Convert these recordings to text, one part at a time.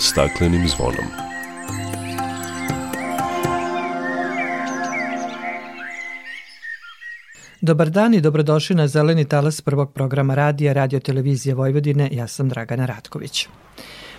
staklenim zvonom. Dobar dan i dobrodošli na Zeleni talas prvog programa radija Radio Televizije Vojvodine. Ja sam Dragana Ratković.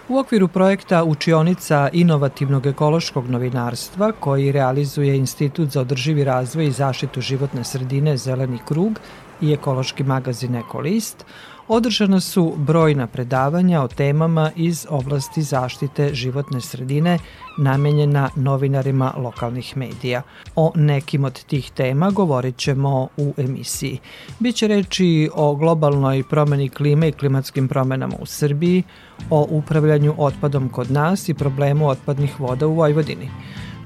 U okviru projekta Učionica inovativnog ekološkog novinarstva koji realizuje Institut za održivi razvoj i zaštitu životne sredine Zeleni krug i ekološki magazin Ekolist, održana su brojna predavanja o temama iz oblasti zaštite životne sredine namenjena novinarima lokalnih medija. O nekim od tih tema govorit ćemo u emisiji. Biće reči o globalnoj promeni klime i klimatskim promenama u Srbiji, o upravljanju otpadom kod nas i problemu otpadnih voda u Vojvodini.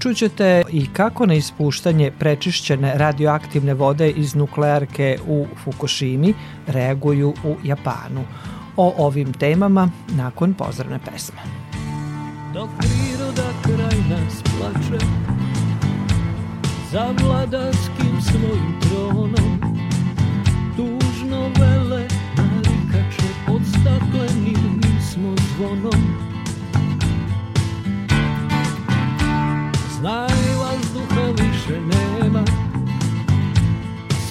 Čućete i kako na ispuštanje prečišćene radioaktivne vode iz nuklearke u Fukushimi reaguju u Japanu. O ovim temama nakon pozdravne pesme. Dok priroda kraj nas plače Za vladarskim svojim tronom Tužno vele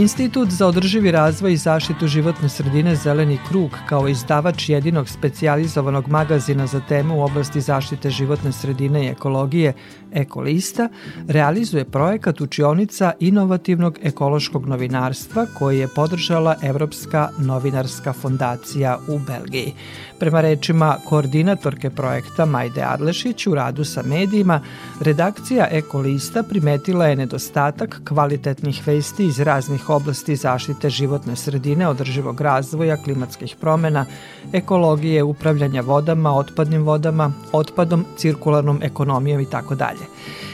Institut za održivi razvoj i zaštitu životne sredine Zeleni krug kao izdavač jedinog specijalizovanog magazina za teme u oblasti zaštite životne sredine i ekologije Ekolista realizuje projekat učionica inovativnog ekološkog novinarstva koji je podržala Evropska novinarska fondacija u Belgiji. Prema rečima koordinatorke projekta Majde Adlešić u radu sa medijima, redakcija Ekolista primetila je nedostatak kvalitetnih vesti iz raznih oblasti zaštite životne sredine, održivog razvoja, klimatskih promena, ekologije, upravljanja vodama, otpadnim vodama, otpadom, cirkularnom ekonomijom i tako dalje.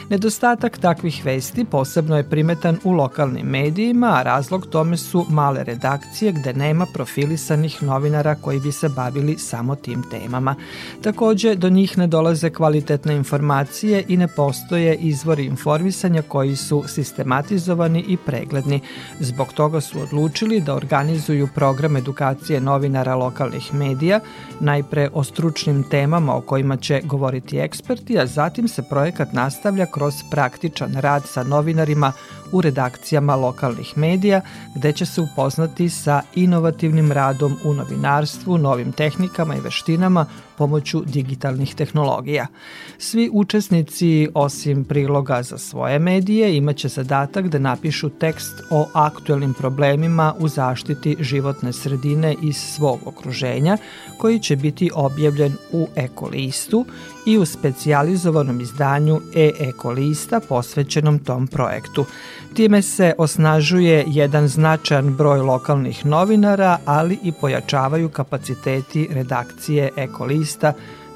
Nedostatak takvih vesti posebno je primetan u lokalnim medijima, a razlog tome su male redakcije gde nema profilisanih novinara koji bi se bavili samo tim temama. Takođe, do njih ne dolaze kvalitetne informacije i ne postoje izvori informisanja koji su sistematizovani i pregledni. Zbog toga su odlučili da organizuju program edukacije novinara lokalnih medija, najpre o stručnim temama o kojima će govoriti eksperti, a zatim se projekat nastavlja kroz praktičan rad sa novinarima u redakcijama lokalnih medija, gde će se upoznati sa inovativnim radom u novinarstvu, novim tehnikama i veštinama pomoću digitalnih tehnologija. Svi učesnici, osim priloga za svoje medije, imaće zadatak da napišu tekst o aktuelnim problemima u zaštiti životne sredine iz svog okruženja, koji će biti objavljen u Ekolistu i u specijalizovanom izdanju e-Ekolista posvećenom tom projektu. Time se osnažuje jedan značajan broj lokalnih novinara, ali i pojačavaju kapaciteti redakcije Ekolista,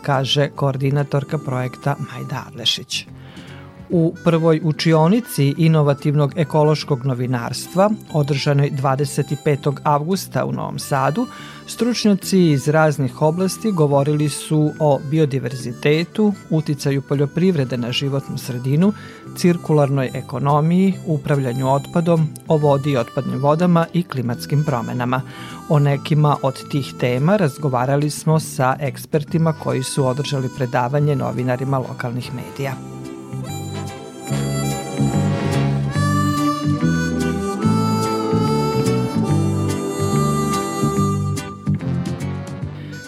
kaže koordinatorka projekta Majda Adlešić. U prvoj učionici inovativnog ekološkog novinarstva, održanoj 25. avgusta u Novom Sadu, stručnjaci iz raznih oblasti govorili su o biodiverzitetu, uticaju poljoprivrede na životnu sredinu, cirkularnoj ekonomiji, upravljanju otpadom, o vodi i otpadnim vodama i klimatskim promenama. O nekima od tih tema razgovarali smo sa ekspertima koji su održali predavanje novinarima lokalnih medija.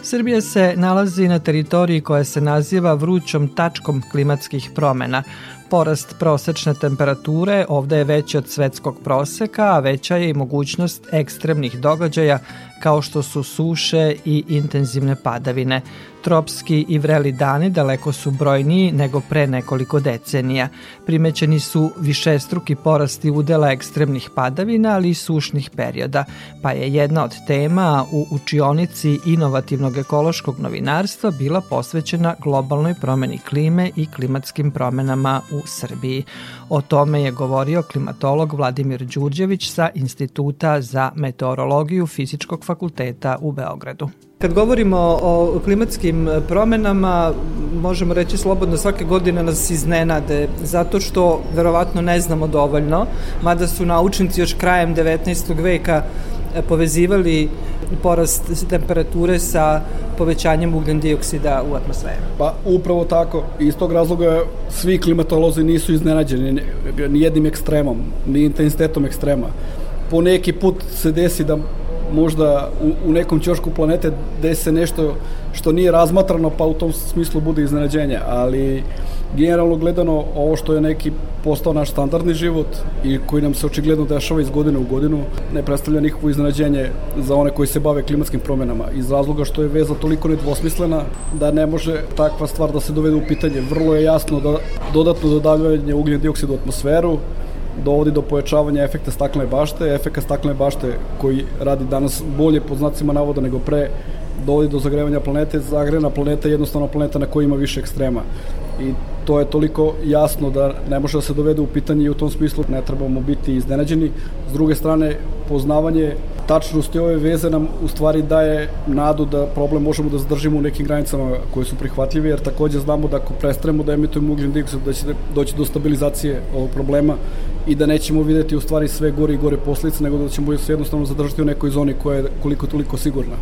Srbija se nalazi na teritoriji koja se naziva vrućom tačkom klimatskih promena. Porast prosečne temperature ovde je veći od svetskog proseka, a veća je i mogućnost ekstremnih događaja kao što su suše i intenzivne padavine. Tropski i vreli dani daleko su brojniji nego pre nekoliko decenija. Primećeni su višestruki porasti udela ekstremnih padavina, ali i sušnih perioda, pa je jedna od tema u učionici inovativnog ekološkog novinarstva bila posvećena globalnoj promeni klime i klimatskim promenama u Srbiji. O tome je govorio klimatolog Vladimir Đurđević sa Instituta za meteorologiju Fizičkog fakulteta u Beogradu. Kad govorimo o klimatskim promenama, možemo reći slobodno svake godine nas iznenade, zato što verovatno ne znamo dovoljno, mada su naučnici još krajem 19. veka povezivali porast temperature sa povećanjem ugljen dioksida u atmosferu. Pa upravo tako. Iz tog razloga svi klimatolozi nisu iznenađeni ni jednim ekstremom, ni intenzitetom ekstrema. Po neki put se desi da možda u, u nekom ćošku planete desi se nešto što nije razmatrano, pa u tom smislu bude iznenađenje, ali generalno gledano ovo što je neki postao naš standardni život i koji nam se očigledno dešava iz godine u godinu ne predstavlja nikakvo iznenađenje za one koji se bave klimatskim promenama iz razloga što je veza toliko nedvosmislena da ne može takva stvar da se dovede u pitanje. Vrlo je jasno da dodatno dodavljanje ugljen dioksida u atmosferu dovodi do pojačavanja efekta staklene bašte, efekta staklene bašte koji radi danas bolje pod znacima navoda nego pre, dovodi do zagrevanja planete, zagrevena planeta je jednostavno planeta na kojoj ima više ekstrema. I to je toliko jasno da ne može da se dovede u pitanje i u tom smislu ne trebamo biti iznenađeni. S druge strane, poznavanje tačnosti ove veze nam u stvari daje nadu da problem možemo da zadržimo u nekim granicama koje su prihvatljive, jer takođe znamo da ako prestanemo da emitujemo ugljen dioksid, da će doći do stabilizacije ovog problema i da nećemo videti u stvari sve gore i gore posljedice, nego da ćemo se jednostavno zadržati u nekoj zoni koja je koliko toliko sigurna.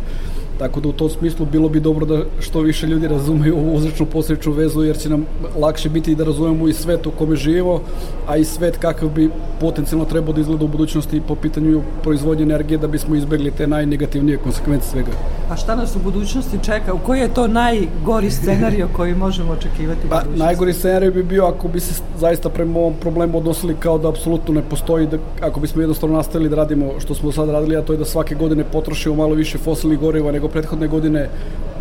Tako da u tom smislu bilo bi dobro da što više ljudi razumeju ovu uzrečnu posljedčnu vezu jer će nam lakše biti da razumemo i svet u kome živimo, a i svet kakav bi potencijalno trebao da izgleda u budućnosti po pitanju proizvodnje energije da bismo izbegli te najnegativnije konsekvence svega. A šta nas u budućnosti čeka? U koji je to najgori scenario koji možemo očekivati? Pa, najgori scenario bi bio ako bi se zaista prema ovom problemu odnosili kao da apsolutno ne postoji, da, ako bismo jednostavno nastavili da radimo što smo do sada radili, a to je da svake godine potrošimo malo više fosilnih goriva nego prethodne godine,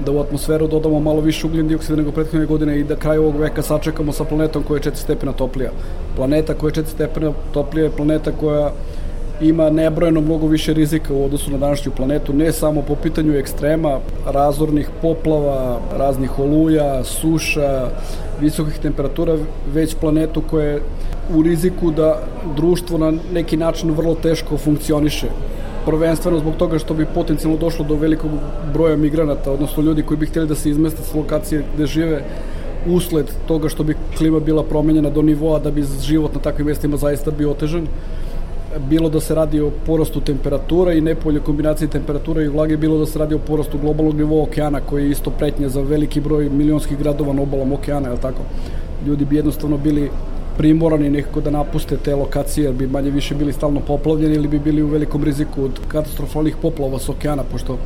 da u atmosferu dodamo malo više ugljen dioksida nego prethodne godine i da kraj ovog veka sačekamo sa planetom koja je 4 stepena toplija. Planeta koja je 4 stepena toplija je planeta koja ima nebrojeno mnogo više rizika u odnosu na današnju planetu, ne samo po pitanju ekstrema, razornih poplava, raznih oluja, suša, visokih temperatura, već planetu koja je u riziku da društvo na neki način vrlo teško funkcioniše prvenstveno zbog toga što bi potencijalno došlo do velikog broja migranata, odnosno ljudi koji bi htjeli da se izmeste s lokacije gde žive usled toga što bi klima bila promenjena do nivoa da bi život na takvim mestima zaista bio otežan. bilo da se radi o porastu temperatura i nepolje kombinacije temperature i vlage, bilo da se radi o porastu globalnog nivoa okeana koji je isto pretnje za veliki broj milionskih gradova na obalom okeana, je tako? Ljudi bi jednostavno bili primorani nekako da napuste te lokacije, jer bi manje više bili stalno poplavljeni ili bi bili u velikom riziku od katastrofalnih poplava s okeana, pošto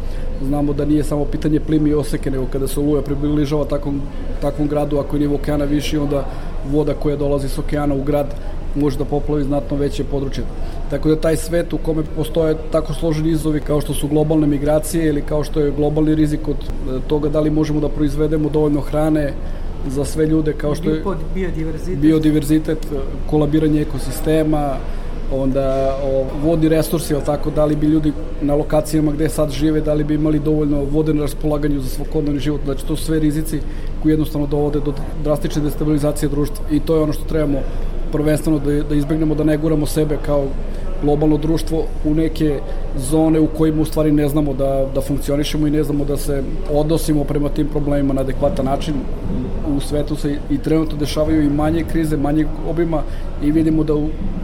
znamo da nije samo pitanje plimi i oseke, nego kada se oluja približava takvom, takvom gradu, ako je nivo okeana viši, onda voda koja dolazi s okeana u grad može da poplavi znatno veće područje. Tako da taj svet u kome postoje tako složeni izovi kao što su globalne migracije ili kao što je globalni rizik od e, toga da li možemo da proizvedemo dovoljno hrane za sve ljude kao što je biodiverzitet, biodiverzitet kolabiranje ekosistema, onda o, vodni resursi, ali tako, da li bi ljudi na lokacijama gde sad žive, da li bi imali dovoljno vode na raspolaganju za svakodnevni život, znači to su sve rizici koji jednostavno dovode do drastične destabilizacije društva i to je ono što trebamo prvenstveno da, da izbegnemo da ne guramo sebe kao globalno društvo u neke zone u kojima u stvari ne znamo da, da funkcionišemo i ne znamo da se odnosimo prema tim problemima na adekvatan način. U svetu se i trenutno dešavaju i manje krize, manje obima i vidimo da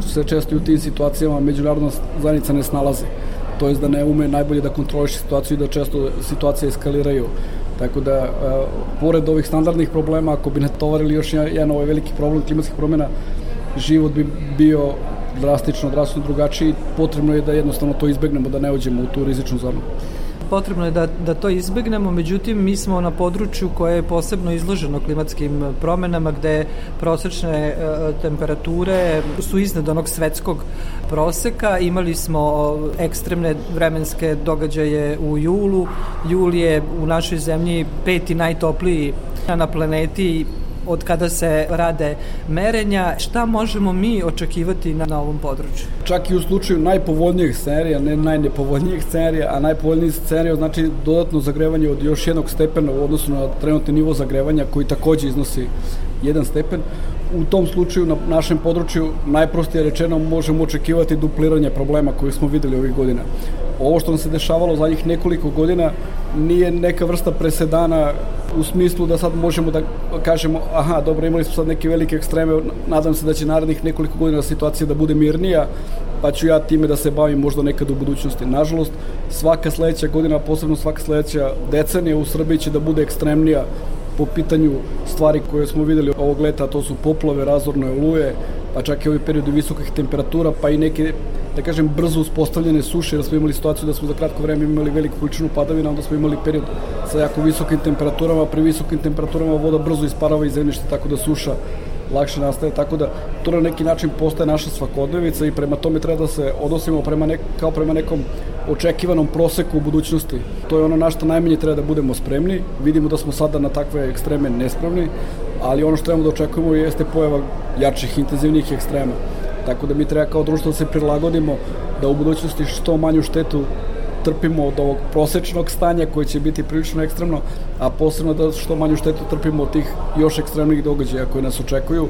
se često i u tim situacijama međunarodna zajednica ne snalazi. To je da ne ume najbolje da kontroliše situaciju i da često situacije eskaliraju. Tako da, a, pored ovih standardnih problema, ako bi natovarili još jedan ovaj veliki problem klimatskih promjena, život bi bio drastično, drastično drugačiji. Potrebno je da jednostavno to izbegnemo, da ne uđemo u tu rizičnu zonu potrebno je da, da to izbegnemo, međutim mi smo na području koje je posebno izloženo klimatskim promenama gde prosečne e, temperature su iznad onog svetskog proseka. Imali smo ekstremne vremenske događaje u julu. Jul je u našoj zemlji peti najtopliji na planeti od kada se rade merenja. Šta možemo mi očekivati na, na ovom području? Čak i u slučaju najpovoljnijih scenarija, ne najnepovoljnijih scenarija, a najpovoljnijih scenarija znači dodatno zagrevanje od još jednog stepena u odnosu na trenutni nivo zagrevanja koji takođe iznosi jedan stepen. U tom slučaju na našem području najprostije rečeno možemo očekivati dupliranje problema koje smo videli ovih godina. Ovo što nam se dešavalo zadnjih nekoliko godina nije neka vrsta presedana u smislu da sad možemo da kažemo aha, dobro, imali smo sad neke velike ekstreme, nadam se da će narednih nekoliko godina situacija da bude mirnija, pa ću ja time da se bavim možda nekad u budućnosti. Nažalost, svaka sledeća godina, posebno svaka sledeća decenija u Srbiji će da bude ekstremnija po pitanju stvari koje smo videli ovog leta, to su poplove, razorne oluje, pa čak i ovi periodi visokih temperatura, pa i neke da kažem, brzo uspostavljene suše, jer smo imali situaciju da smo za kratko vreme imali veliku količinu padavina, onda smo imali period sa jako visokim temperaturama, pri visokim temperaturama voda brzo isparava iz zemljišta, tako da suša lakše nastaje, tako da to na neki način postaje naša svakodnevica i prema tome treba da se odnosimo prema nek, kao prema nekom očekivanom proseku u budućnosti. To je ono na što najmanje treba da budemo spremni. Vidimo da smo sada na takve ekstreme nespremni, ali ono što trebamo da očekujemo jeste pojava jačih, intenzivnih ekstrema. Tako da mi treba kao društvo da se prilagodimo da u budućnosti što manju štetu trpimo od ovog prosečnog stanja koje će biti prilično ekstremno, a posebno da što manju štetu trpimo od tih još ekstremnih događaja koje nas očekuju.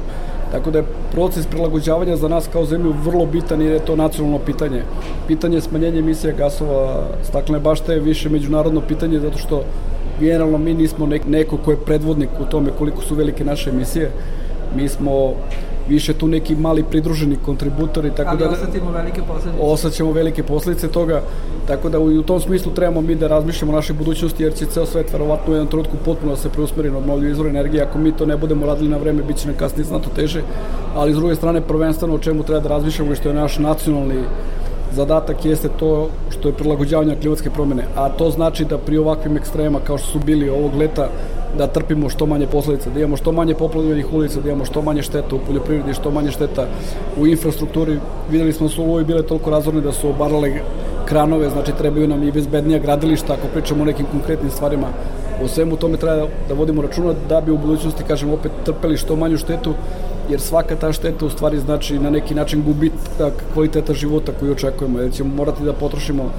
Tako da je proces prilagođavanja za nas kao zemlju vrlo bitan jer je to nacionalno pitanje. Pitanje smanjenja emisija gasova staklene bašte je više međunarodno pitanje zato što generalno mi nismo neko ko je predvodnik u tome koliko su velike naše emisije. Mi smo više tu neki mali pridruženi kontributori tako Ali da osetimo velike posledice. Osećamo velike posledice toga, tako da u, u tom smislu trebamo mi da razmišljamo o našoj budućnosti jer će ceo svet verovatno u jednom trenutku potpuno da se preusmeri na obnovljive izvore energije. Ako mi to ne budemo radili na vreme, biće nam kasnije znato teže, ali s druge strane prvenstveno o čemu treba da razmišljamo i što je naš nacionalni zadatak jeste to što je prilagođavanje klimatske promene, a to znači da pri ovakvim ekstrema kao što su bili ovog leta da trpimo što manje posledica, da imamo što manje poplavljenih ulica, da imamo što manje šteta u poljoprivredi, što manje šteta u infrastrukturi. Videli smo da su ovo bile toliko razorne da su obarale kranove, znači trebaju nam i bezbednija gradilišta ako pričamo o nekim konkretnim stvarima. O svemu tome treba da vodimo računa da bi u budućnosti, kažem, opet trpeli što manju štetu, jer svaka ta šteta u stvari znači na neki način gubitak kvaliteta života koji očekujemo, jer ćemo morati da potrošimo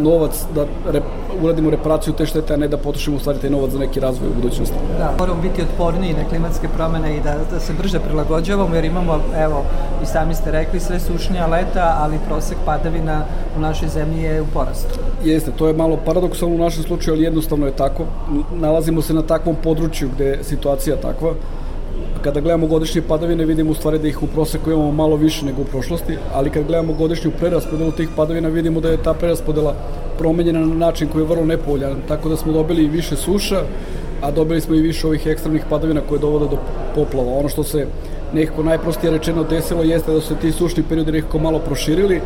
novac da re, uradimo reparaciju te štete, a ne da potrošimo u stvari taj novac za neki razvoj u budućnosti. Da, moramo biti otporniji na klimatske promene i da, da se brže prilagođavamo, jer imamo, evo, i sami ste rekli, sve sušnija leta, ali prosek padavina u našoj zemlji je u porastu. Jeste, to je malo paradoksalno u našem slučaju, ali jednostavno je tako. Nalazimo se na takvom području gde je situacija takva kada gledamo godišnje padavine vidimo u stvari da ih u proseku imamo malo više nego u prošlosti, ali kad gledamo godišnju preraspodelu tih padavina vidimo da je ta preraspodela promenjena na način koji je vrlo nepovoljan, tako da smo dobili više suša, a dobili smo i više ovih ekstremnih padavina koje dovode do poplava. Ono što se nekako najprostije rečeno desilo jeste da su ti sušni periodi nekako malo proširili,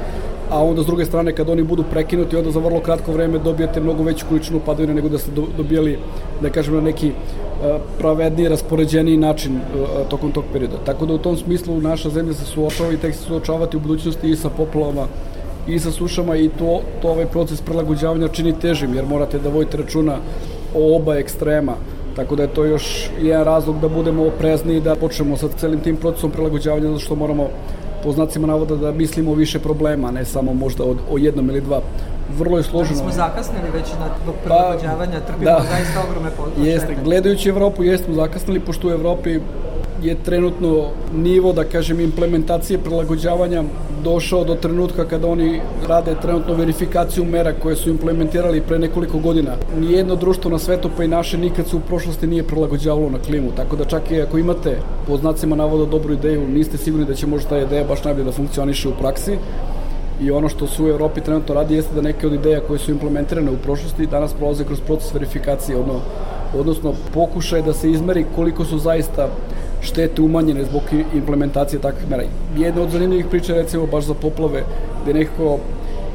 a onda s druge strane kad oni budu prekinuti onda za vrlo kratko vreme dobijate mnogo veću količinu padavina nego da ste dobijali da kažem na neki pravedniji, raspoređeniji način e, tokom tog perioda. Tako da u tom smislu naša zemlja se suočava i tek se suočavati u budućnosti i sa poplavama i sa sušama i to, to ovaj proces prilagođavanja čini težim jer morate da vojite računa o oba ekstrema. Tako da je to još jedan razlog da budemo oprezni i da počnemo sa celim tim procesom prilagođavanja zato što moramo po znacima navoda da mislimo više problema, ne samo možda o, o jednom ili dva. Vrlo je složeno. Da smo zakasnili već na tog pa, prilagođavanja, trpimo da, zaista ogromne potrebe. Jeste, gledajući Evropu, jesmo zakasnili, pošto u Evropi je trenutno nivo, da kažem, implementacije prilagođavanja došao do trenutka kada oni rade trenutno verifikaciju mera koje su implementirali pre nekoliko godina. Nijedno društvo na svetu, pa i naše, nikad se u prošlosti nije prilagođavalo na klimu, tako da čak i ako imate po znacima navoda dobru ideju, niste sigurni da će možda ta ideja baš najbolje da funkcioniše u praksi, i ono što su u Evropi trenutno radi jeste da neke od ideja koje su implementirane u prošlosti danas prolaze kroz proces verifikacije, odno, odnosno pokušaj da se izmeri koliko su zaista štete umanjene zbog implementacije takvih mera. Jedna od zanimljivih priča recimo baš za poplave, gde nekako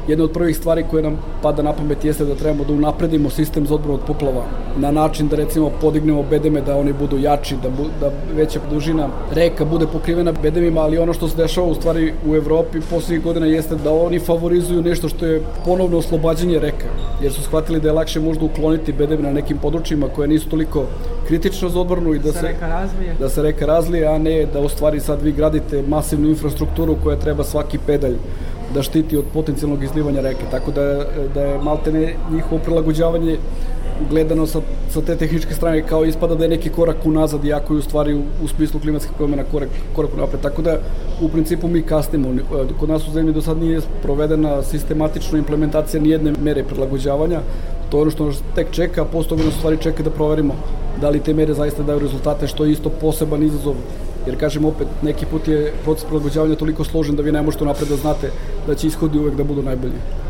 jedna od prvih stvari koje nam pada na pamet jeste da trebamo da unapredimo sistem za odbranu od poplava na način da recimo podignemo bedeme da oni budu jači, da, bu, da veća dužina reka bude pokrivena bedemima, ali ono što se dešava u stvari u Evropi poslednjih godina jeste da oni favorizuju nešto što je ponovno oslobađanje reka, jer su shvatili da je lakše možda ukloniti bedeme na nekim područjima koje nisu toliko kritično za odbranu i da se, reka da se reka razlije, a ne da u stvari sad vi gradite masivnu infrastrukturu koja treba svaki pedalj da štiti od potencijalnog izlivanja reke. Tako da, da je maltene njihovo prilagođavanje gledano sa, sa te tehničke strane kao ispada da je neki korak unazad, iako je u stvari u, u smislu klimatskih promjena korak, korak unapred. Tako da u principu mi kasnimo. Kod nas u zemlji do sad nije provedena sistematična implementacija nijedne mere prilagođavanja. To je ono što nas tek čeka, posto nas u stvari čeka da proverimo da li te mere zaista daju rezultate, što je isto poseban izazov jer kažem opet, neki put je proces prilagođavanja toliko složen da vi ne možete napred da znate da će ishodi uvek da budu najbolji.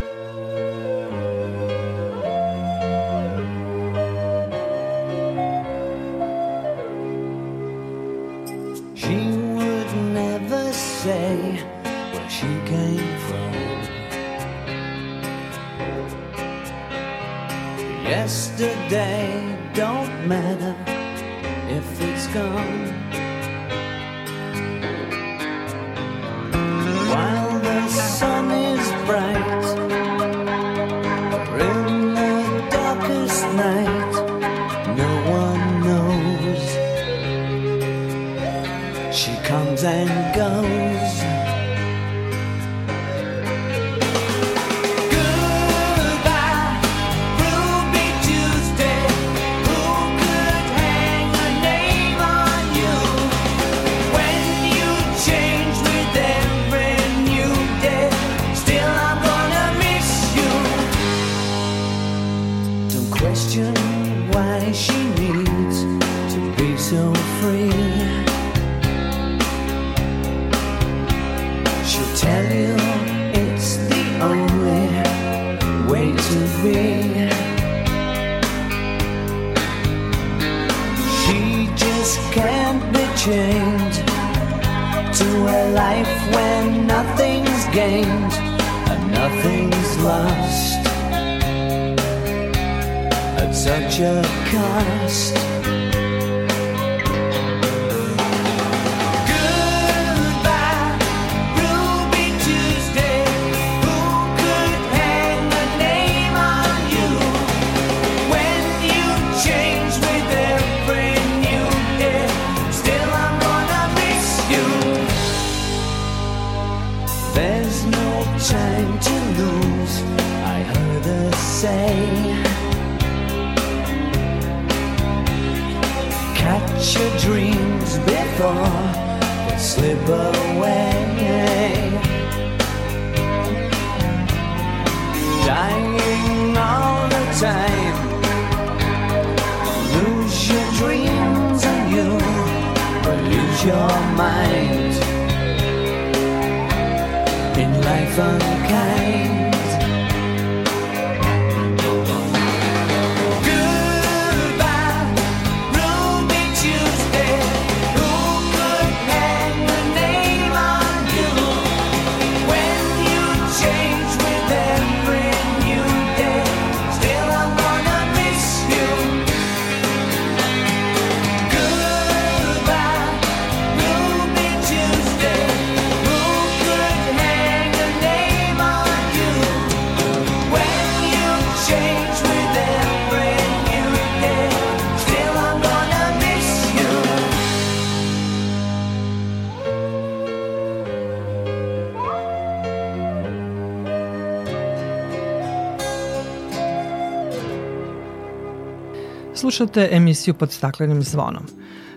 Slušate emisiju pod staklenim zvonom.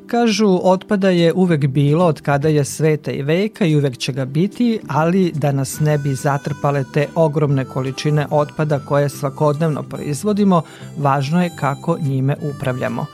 Kažu, otpada je uvek bilo od kada je sveta i veka i uvek će ga biti, ali da nas ne bi zatrpale te ogromne količine otpada koje svakodnevno proizvodimo, važno je kako njime upravljamo.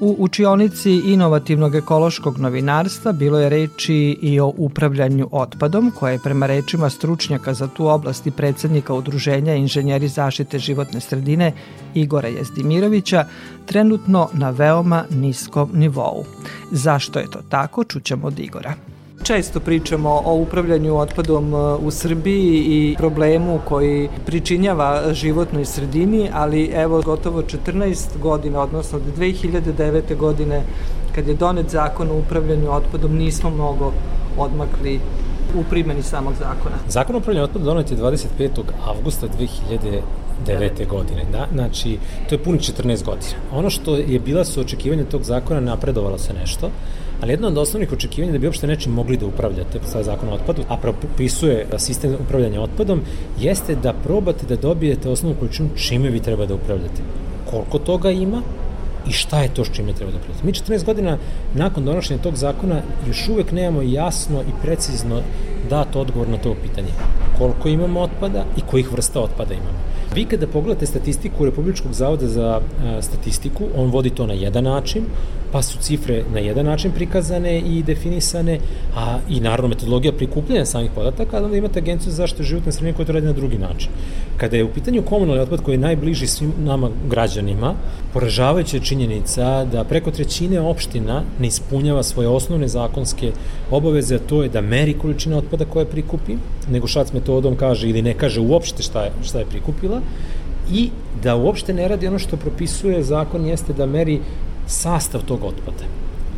U učionici inovativnog ekološkog novinarstva bilo je reči i o upravljanju otpadom, koje je prema rečima stručnjaka za tu oblast i predsednika Udruženja inženjeri zaštite životne sredine Igora Jezdimirovića trenutno na veoma niskom nivou. Zašto je to tako, čućemo od Igora. Često pričamo o upravljanju otpadom e, u Srbiji i problemu koji pričinjava životnoj sredini, ali evo gotovo 14 godina, odnosno od 2009. godine kad je donet zakon o upravljanju otpadom nismo mnogo odmakli u primjeni samog zakona. Zakon o upravljanju otpadom donet je 25. avgusta 2009. godine. Da, znači, to je puni 14 godina. Ono što je bila su očekivanja tog zakona, napredovalo se nešto, ali jedno od osnovnih očekivanja da bi uopšte nečim mogli da upravljate sa zakon o otpadu, a propisuje sistem upravljanja otpadom, jeste da probate da dobijete osnovnu količinu čime vi treba da upravljate. Koliko toga ima, i šta je to s čime treba da upravljate. Mi 14 godina nakon donošenja tog zakona još uvek nemamo jasno i precizno dat odgovor na to pitanje. Koliko imamo otpada i kojih vrsta otpada imamo. Vi kada pogledate statistiku Republičkog zavoda za a, statistiku, on vodi to na jedan način, pa su cifre na jedan način prikazane i definisane, a i naravno metodologija prikupljanja samih podataka, a onda imate agenciju za zaštitu životne sredine koja to radi na drugi način. Kada je u pitanju komunalni otpad koji je najbliži svim nama građanima, poražavajuća je činjenica da preko trećine opština ne ispunjava svoje osnovne zakonske obaveze, a to je da meri količine otpada koje prikupi, nego šac metodom kaže ili ne kaže uopšte šta je, šta je prikupila, i da uopšte ne radi ono što propisuje zakon jeste da meri sastav tog otpada.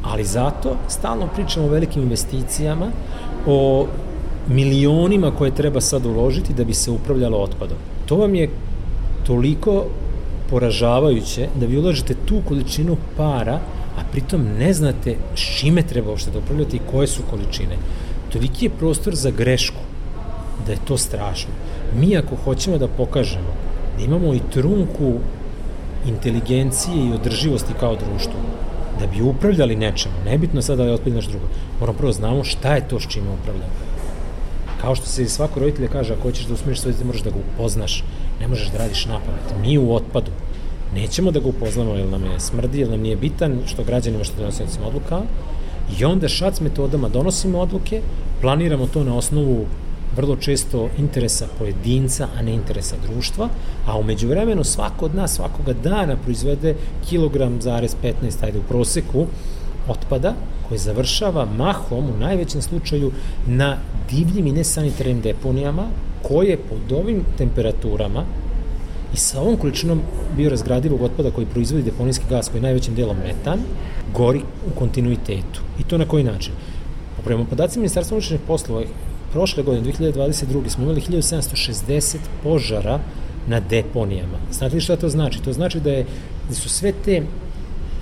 Ali zato stalno pričamo o velikim investicijama, o milionima koje treba sad uložiti da bi se upravljalo otpadom. To vam je toliko poražavajuće da vi ulažete tu količinu para, a pritom ne znate s čime treba uopšte da upravljate i koje su količine. Toliki je prostor za grešku da je to strašno. Mi ako hoćemo da pokažemo da imamo i trunku inteligencije i održivosti kao društvo, da bi upravljali nečemu, nebitno sada da je otpad nešto drugo, moramo prvo znamo šta je to s čime upravljamo. Kao što se svako roditelje kaže, ako hoćeš da usmiriš svoje dete, moraš da ga upoznaš, ne možeš da radiš na pamet. Mi u otpadu nećemo da ga upoznamo jer nam je smrdi, jer nam nije bitan, što građanima, što donosimo odluka, i onda šac metodama donosimo odluke, planiramo to na osnovu vrlo često interesa pojedinca, a ne interesa društva, a umeđu vremenu svako od nas svakoga dana proizvede kilogram zarez 15, ajde u proseku, otpada koji završava mahom u najvećem slučaju na divljim i nesanitarnim deponijama koje pod ovim temperaturama i sa ovom količinom biorazgradivog otpada koji proizvodi deponijski gas koji je najvećim delom metan, gori u kontinuitetu. I to na koji način? Prema podacima Ministarstva unutrašnjih poslova, prošle godine, 2022. smo imali 1760 požara na deponijama. Znate li šta to znači? To znači da, je, da su sve te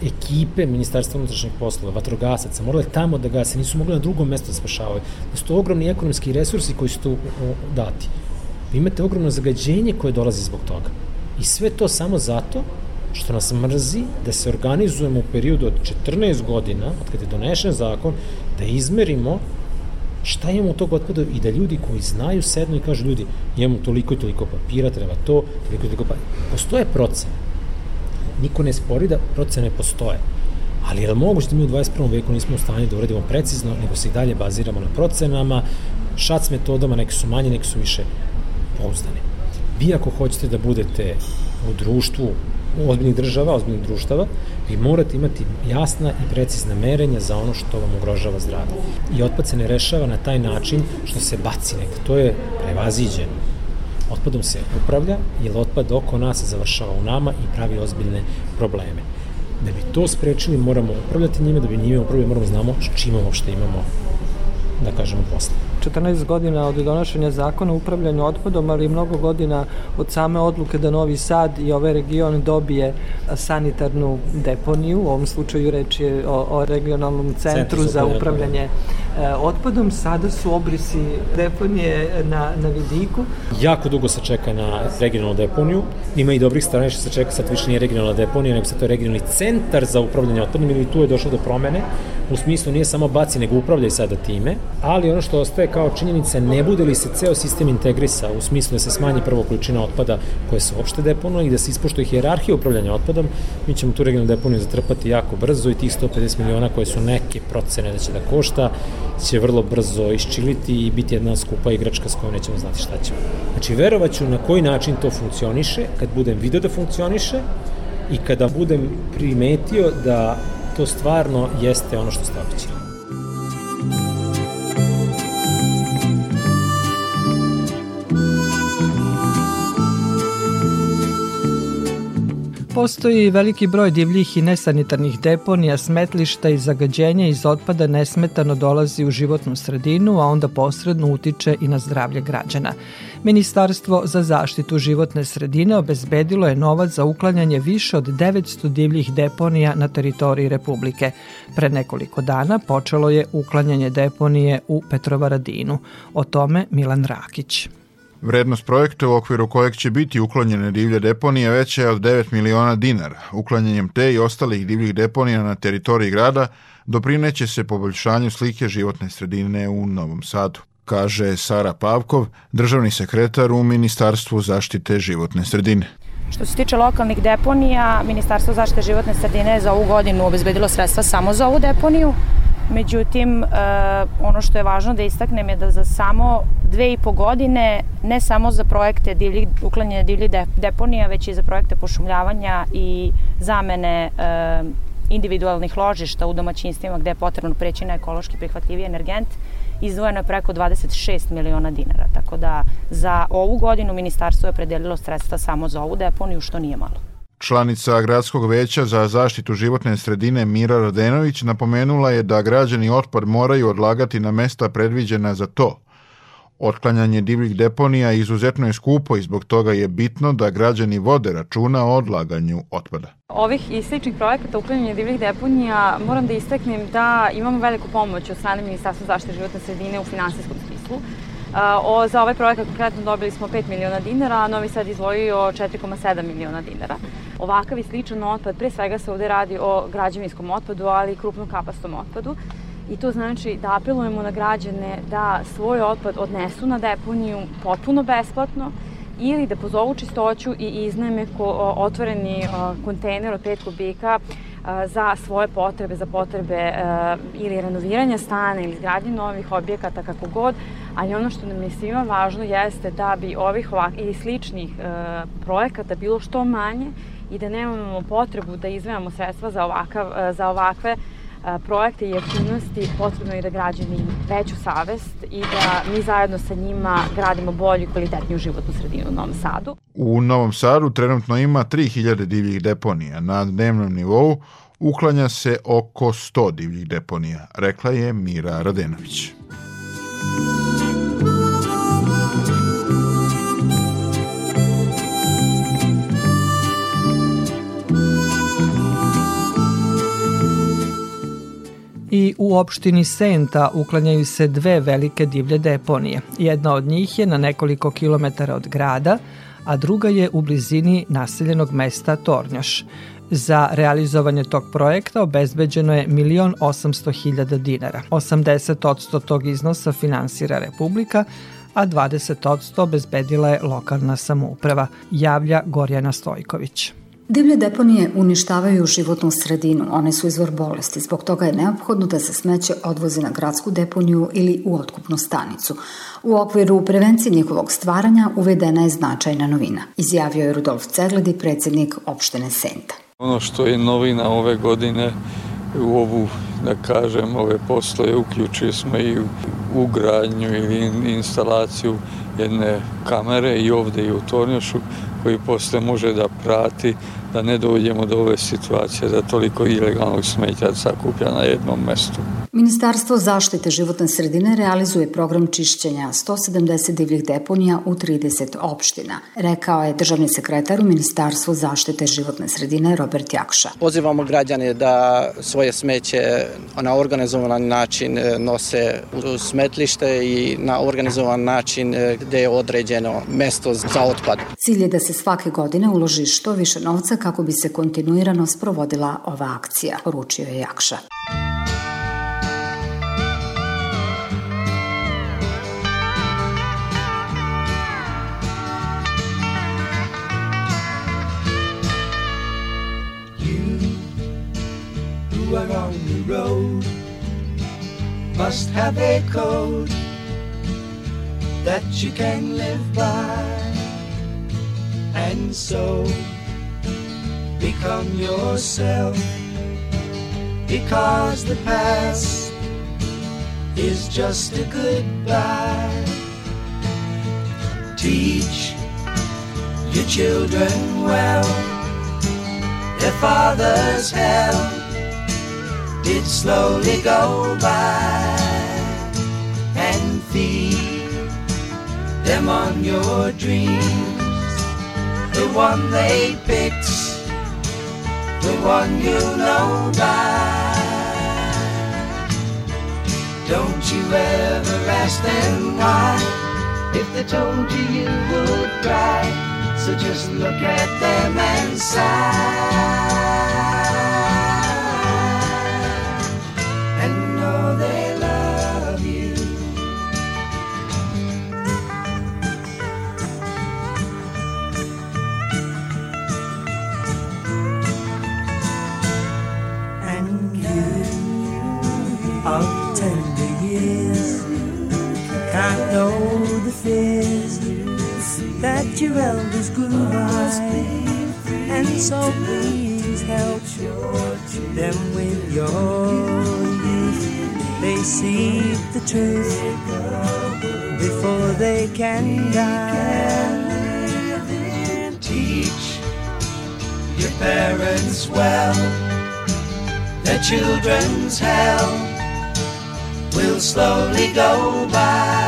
ekipe Ministarstva unutrašnjih poslova, vatrogasaca, morale tamo da gase, nisu mogli na drugom mestu da spašavaju. Da su to ogromni ekonomski resursi koji su tu dati. Vi imate ogromno zagađenje koje dolazi zbog toga. I sve to samo zato što nas mrzi da se organizujemo u periodu od 14 godina, od kada je donešen zakon, da izmerimo šta imamo tog otpada i da ljudi koji znaju sednu i kažu ljudi imamo toliko i toliko papira, treba to, toliko i toliko papira. Postoje procene. Niko ne spori da procene postoje. Ali je li moguće da mi u 21. veku nismo u stanju da uradimo precizno, nego se i dalje baziramo na procenama, šac metodama, neki su manje, neki su više pouzdane. Vi ako hoćete da budete u društvu ozbiljnih država, ozbiljnih društava, vi morate imati jasna i precizna merenja za ono što vam ugrožava zdravlje. I otpad se ne rešava na taj način što se baci negde. To je prevaziđeno. Otpadom se upravlja, jer otpad oko nas završava u nama i pravi ozbiljne probleme. Da bi to sprečili, moramo upravljati njime, da bi njime upravljali, moramo znamo s čime uopšte imamo, da kažemo, posle. 14 godina od donošenja zakona o upravljanju otpadom, ali i mnogo godina od same odluke da Novi Sad i ovaj region dobije sanitarnu deponiju, u ovom slučaju reč je o, o regionalnom centru za upravljanje e, otpadom. Sada su obrisi deponije na, na vidiku. Jako dugo se čeka na regionalnu deponiju. Ima i dobrih strana što se čeka, sad više nije regionalna deponija, nego sad to je regionalni centar za upravljanje otpadom ili tu je došlo do promene. U smislu nije samo baci, nego upravljaj sada time. Ali ono što ostaje kao činjenica, ne bude li se ceo sistem integrisa u smislu da se smanji prvo količina otpada koje se uopšte deponuje i da se ispoštuje hijerarhija upravljanja otpadom, mi ćemo tu regionalnu deponiju zatrpati jako brzo i tih 150 miliona koje su neke procene da će da košta, će vrlo brzo iščiliti i biti jedna skupa igračka s kojom nećemo znati šta ćemo. Znači, verovaću na koji način to funkcioniše, kad budem video da funkcioniše i kada budem primetio da to stvarno jeste ono što ste običali. Postoji veliki broj divljih i nesanitarnih deponija, smetlišta i zagađenja iz otpada nesmetano dolazi u životnu sredinu, a onda posredno utiče i na zdravlje građana. Ministarstvo za zaštitu životne sredine obezbedilo je novac za uklanjanje više od 900 divljih deponija na teritoriji Republike. Pre nekoliko dana počelo je uklanjanje deponije u Petrovaradinu. O tome Milan Rakić. Vrednost projekta u okviru kojeg će biti uklonjene divlje deponije veća je od 9 miliona dinara. Uklanjanjem te i ostalih divljih deponija na teritoriji grada doprineće se poboljšanju slike životne sredine u Novom Sadu kaže Sara Pavkov, državni sekretar u Ministarstvu zaštite životne sredine. Što se tiče lokalnih deponija, Ministarstvo zaštite životne sredine je za ovu godinu obezbedilo sredstva samo za ovu deponiju. Međutim, e, ono što je važno da istaknem je da za samo dve i po godine, ne samo za projekte divljih, uklanjanja divljih deponija, već i za projekte pošumljavanja i zamene e, individualnih ložišta u domaćinstvima gde je potrebno preći na ekološki prihvatljiviji energent, izdvojeno je preko 26 miliona dinara. Tako da za ovu godinu ministarstvo je predelilo sredstva samo za ovu deponiju, što nije malo. Članica Gradskog veća za zaštitu životne sredine Mira Radenović napomenula je da građani otpad moraju odlagati na mesta predviđena za to. Otklanjanje divljih deponija izuzetno je skupo i zbog toga je bitno da građani vode računa o odlaganju otpada. Ovih i sličnih projekata uklanjanja divljih deponija moram da istaknem da imamo veliku pomoć od strane Ministarstva zaštite životne sredine u finansijskom smislu. O, za ovaj projekat konkretno dobili smo 5 miliona dinara, a Novi Sad izvojio 4,7 miliona dinara. Ovakav i sličan otpad, pre svega se ovde radi o građevinskom otpadu, ali i krupnom kapastom otpadu. I to znači da apelujemo na građane da svoj otpad odnesu na deponiju potpuno besplatno ili da pozovu čistoću i iznajme ko, otvoreni kontejner od 5 kubika za svoje potrebe, za potrebe ili renoviranja stana ili izgradnje novih objekata, kako god, ali ono što nam je svima važno jeste da bi ovih ovak, ili sličnih projekata bilo što manje i da nemamo potrebu da izvajamo sredstva za, ovakav, za ovakve projekte i aktivnosti potrebno je da građani veću savest i da mi zajedno sa njima gradimo bolju i kvalitetniju životnu sredinu u Novom Sadu. U Novom Sadu trenutno ima 3000 divljih deponija. Na dnevnom nivou uklanja se oko 100 divljih deponija, rekla je Mira Radenović. I u opštini Senta uklanjaju se dve velike divlje deponije. Jedna od njih je na nekoliko kilometara od grada, a druga je u blizini naseljenog mesta Tornjoš. Za realizovanje tog projekta obezbeđeno je 1.800.000 dinara. 80% tog iznosa finansira Republika, a 20% obezbedila je lokalna samouprava, javlja Gorjana Stojković. Divlje deponije uništavaju životnu sredinu, one su izvor bolesti, zbog toga je neophodno da se smeće odvozi na gradsku deponiju ili u otkupnu stanicu. U okviru prevencije njihovog stvaranja uvedena je značajna novina, izjavio je Rudolf Cegledi, predsjednik opštine Senta. Ono što je novina ove godine u ovu, da kažem, ove postoje uključili smo i u gradnju ili instalaciju jedne kamere i ovde i u Tornjošu koji posle može da prati da ne dođemo do ove situacije da toliko ilegalnog smeća sakuplja na jednom mestu. Ministarstvo zaštite životne sredine realizuje program čišćenja 170 divljih deponija u 30 opština, rekao je državni sekretar u Ministarstvu zaštite životne sredine Robert Jakša. Pozivamo građane da svoje smeće na organizovan način e, nose u smetlište i na organizovan način e, gde je određeno mesto za otpad. Cilj je da se svake godine uloži što više novca kako bi se kontinuirano sprovodila ova akcija, poručio je Jakša. road must have a code that you can live by and so become yourself because the past is just a goodbye teach your children well their father's help did slowly go by and feed them on your dreams. The one they picked, the one you know by. Don't you ever ask them why. If they told you, you would cry. So just look at them and sigh. That your elders grew by, and so please help them with your youth. They see the truth before they can die. Teach your parents well, their children's hell will slowly go by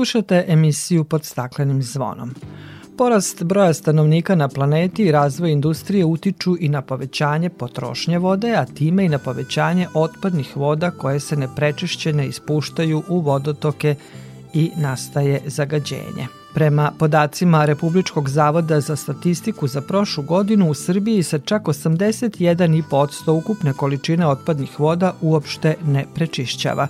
Slušate emisiju pod staklenim zvonom. Porast broja stanovnika na planeti i razvoj industrije utiču i na povećanje potrošnje vode, a time i na povećanje otpadnih voda koje se neprečišćene ispuštaju u vodotoke i nastaje zagađenje. Prema podacima Republičkog zavoda za statistiku za prošlu godinu u Srbiji se čak 81,5% ukupne količine otpadnih voda uopšte ne prečišćava.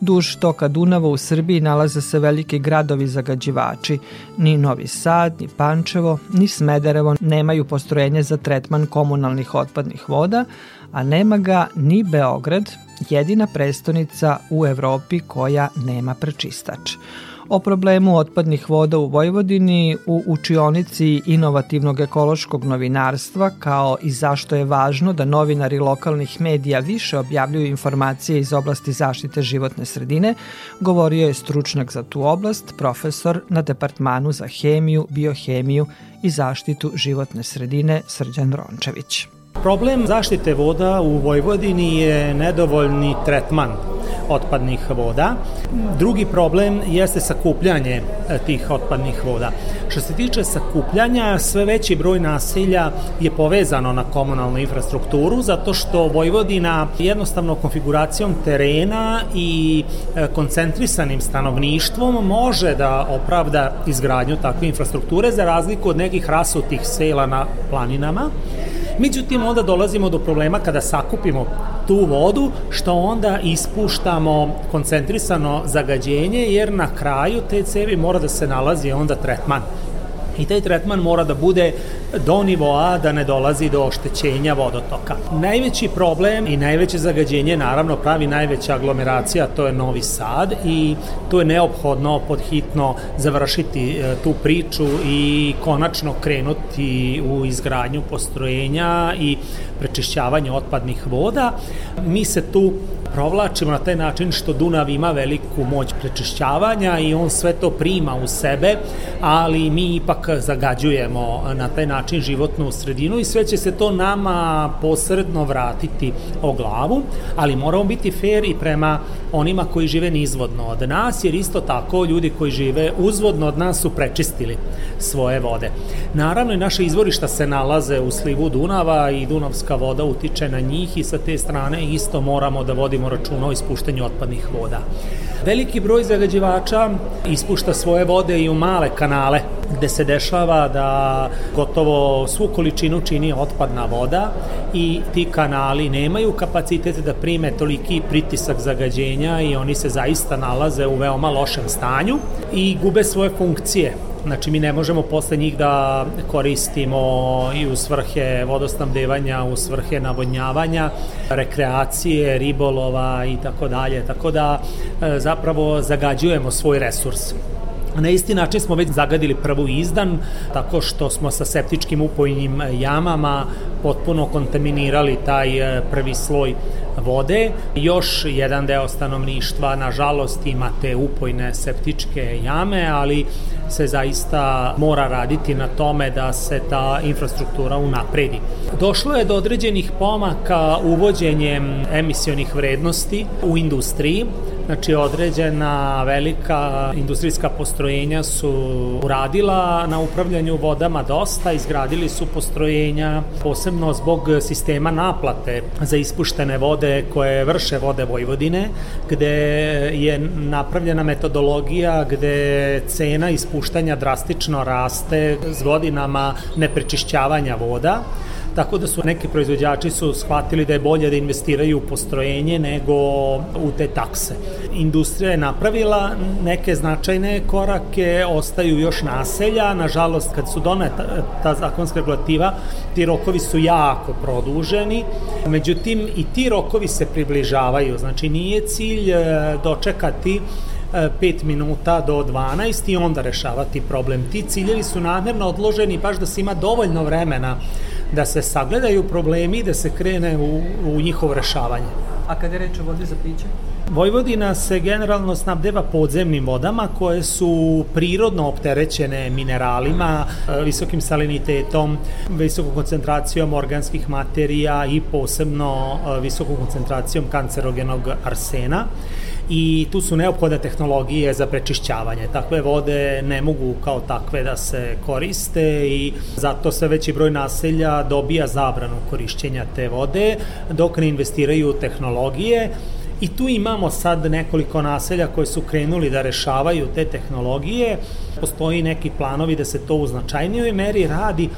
Duž toka Dunava u Srbiji nalaze se veliki gradovi zagađivači. Ni Novi Sad, ni Pančevo, ni Smederevo nemaju postrojenje za tretman komunalnih otpadnih voda, a nema ga ni Beograd, jedina prestonica u Evropi koja nema prečistač. O problemu otpadnih voda u Vojvodini u učionici inovativnog ekološkog novinarstva kao i zašto je važno da novinari lokalnih medija više objavljuju informacije iz oblasti zaštite životne sredine, govorio je stručnjak za tu oblast, profesor na Departmanu za hemiju, biohemiju i zaštitu životne sredine Srđan Rončević. Problem zaštite voda u Vojvodini je nedovoljni tretman otpadnih voda. Drugi problem jeste sakupljanje e, tih otpadnih voda. Što se tiče sakupljanja, sve veći broj naselja je povezano na komunalnu infrastrukturu zato što Vojvodina jednostavno konfiguracijom terena i e, koncentrisanim stanovništvom može da opravda izgradnju takve infrastrukture za razliku od nekih rasutih sela na planinama. Međutim, onda dolazimo do problema kada sakupimo tu vodu, što onda ispuštamo koncentrisano zagađenje, jer na kraju te cevi mora da se nalazi onda tretman i taj tretman mora da bude do nivoa da ne dolazi do oštećenja vodotoka. Najveći problem i najveće zagađenje naravno pravi najveća aglomeracija, to je Novi Sad i tu je neophodno podhitno završiti e, tu priču i konačno krenuti u izgradnju postrojenja i prečišćavanje otpadnih voda. Mi se tu provlačimo na taj način što Dunav ima veliku moć prečišćavanja i on sve to prima u sebe, ali mi ipak zagađujemo na taj način životnu sredinu i sve će se to nama posredno vratiti o glavu, ali moramo biti fair i prema onima koji žive nizvodno od nas, jer isto tako ljudi koji žive uzvodno od nas su prečistili svoje vode. Naravno i naše izvorišta se nalaze u slivu Dunava i Dunavska voda utiče na njih i sa te strane isto moramo da vodimo računa o ispuštenju otpadnih voda. Veliki broj zagađivača ispušta svoje vode i u male kanale, gde se dešava da gotovo svu količinu čini otpadna voda i ti kanali nemaju kapacitet da prime toliki pritisak zagađenja i oni se zaista nalaze u veoma lošem stanju i gube svoje funkcije. Znači mi ne možemo posle njih da koristimo i u svrhe vodosnabdevanja, u svrhe navodnjavanja, rekreacije, ribolova i tako dalje. Tako da e, zapravo zagađujemo svoj resurs. Na isti način smo već zagadili prvu izdan, tako što smo sa septičkim upojnim jamama potpuno kontaminirali taj e, prvi sloj vode. Još jedan deo stanovništva, nažalost, ima te upojne septičke jame, ali se zaista mora raditi na tome da se ta infrastruktura unapredi. Došlo je do određenih pomaka uvođenjem emisionih vrednosti u industriji, Znači, određena velika industrijska postrojenja su uradila na upravljanju vodama dosta, izgradili su postrojenja, posebno zbog sistema naplate za ispuštene vode koje vrše vode Vojvodine, gde je napravljena metodologija gde cena ispuštanja drastično raste s godinama neprečišćavanja voda tako da su neki proizvođači su shvatili da je bolje da investiraju u postrojenje nego u te takse. Industrija je napravila neke značajne korake, ostaju još naselja, nažalost kad su doneta ta zakonska regulativa, ti rokovi su jako produženi, međutim i ti rokovi se približavaju, znači nije cilj e, dočekati 5 minuta do 12 i onda rešavati problem. Ti ciljevi su namjerno odloženi baš da se ima dovoljno vremena da se sagledaju problemi i da se krene u, u njihovo rešavanje. A kada je reč o vodi za piće? Vojvodina se generalno snabdeva podzemnim vodama koje su prirodno opterećene mineralima, e, visokim salinitetom, visokom koncentracijom organskih materija i posebno e, visokom koncentracijom kancerogenog arsena i tu su neophodne tehnologije za prečišćavanje. Takve vode ne mogu kao takve da se koriste i zato sve veći broj naselja dobija zabranu korišćenja te vode dok ne investiraju tehnologije I tu imamo sad nekoliko naselja koji su krenuli da rešavaju te tehnologije. Postoji neki planovi da se to u značajnijoj meri radi,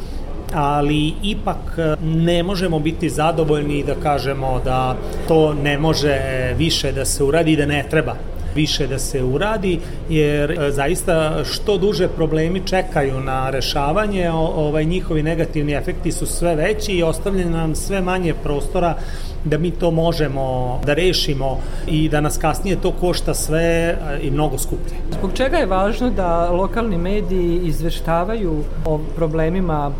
ali ipak ne možemo biti zadovoljni da kažemo da to ne može više da se uradi i da ne treba više da se uradi, jer e, zaista što duže problemi čekaju na rešavanje, ovaj, njihovi negativni efekti su sve veći i ostavljaju nam sve manje prostora da mi to možemo da rešimo i da nas kasnije to košta sve e, i mnogo skuplje. Zbog čega je važno da lokalni mediji izveštavaju o problemima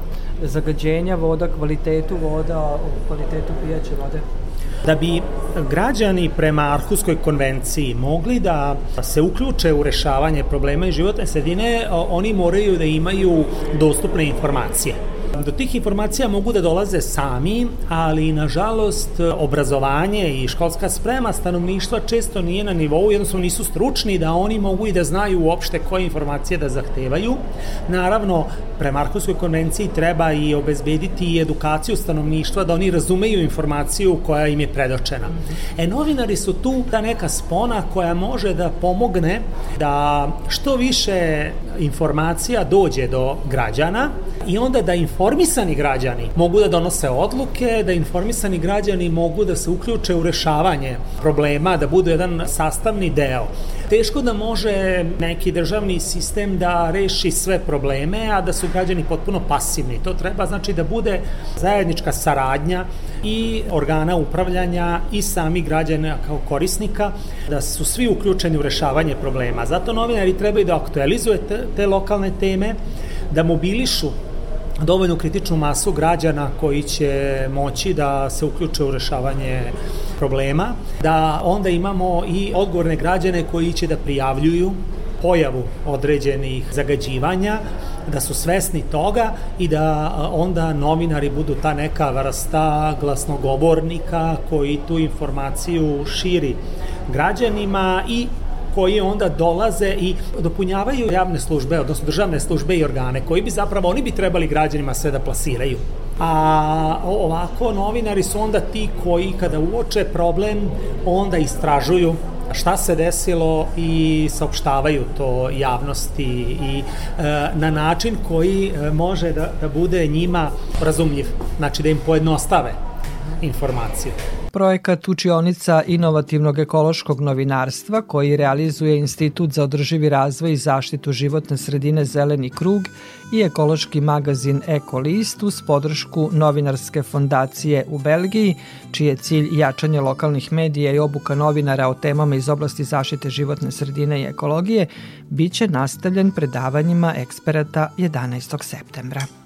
zagađenja voda, kvalitetu voda, kvalitetu pijaće vode? Da bi građani prema Arhuskoj konvenciji mogli da se uključe u rešavanje problema i životne sredine, oni moraju da imaju dostupne informacije. Do tih informacija mogu da dolaze sami, ali nažalost obrazovanje i školska sprema stanovništva često nije na nivou, jednostavno nisu stručni da oni mogu i da znaju uopšte koje informacije da zahtevaju. Naravno, prema Arhuskoj konvenciji treba i obezbediti i edukaciju stanovništva da oni razumeju informaciju koja im je predočena. E, novinari su tu ta neka spona koja može da pomogne da što više informacija dođe do građana i onda da informisani građani mogu da donose odluke, da informisani građani mogu da se uključe u rešavanje problema, da budu jedan sastavni deo. Teško da može neki državni sistem da reši sve probleme, a da su građani potpuno pasivni. To treba znači da bude zajednička saradnja i organa upravljanja i sami građana kao korisnika, da su svi uključeni u rešavanje problema. Zato novinari trebaju da aktualizuju te, te lokalne teme, da mobilišu dovoljnu kritičnu masu građana koji će moći da se uključe u rešavanje problema, da onda imamo i odgovorne građane koji će da prijavljuju pojavu određenih zagađivanja, da su svesni toga i da onda novinari budu ta neka vrsta glasnogovornika koji tu informaciju širi građanima i koji onda dolaze i dopunjavaju javne službe, odnosno državne službe i organe, koji bi zapravo, oni bi trebali građanima sve da plasiraju. A ovako novinari su onda ti koji kada uoče problem, onda istražuju šta se desilo i saopštavaju to javnosti i e, na način koji e, može da, da bude njima razumljiv, znači da im pojednostave informaciju. Projekat Učionica inovativnog ekološkog novinarstva koji realizuje Institut za održivi razvoj i zaštitu životne sredine Zeleni krug i ekološki magazin Ekolist uz podršku novinarske fondacije u Belgiji, čiji je cilj jačanje lokalnih medija i obuka novinara o temama iz oblasti zaštite životne sredine i ekologije, biće nastavljen predavanjima eksperata 11. septembra.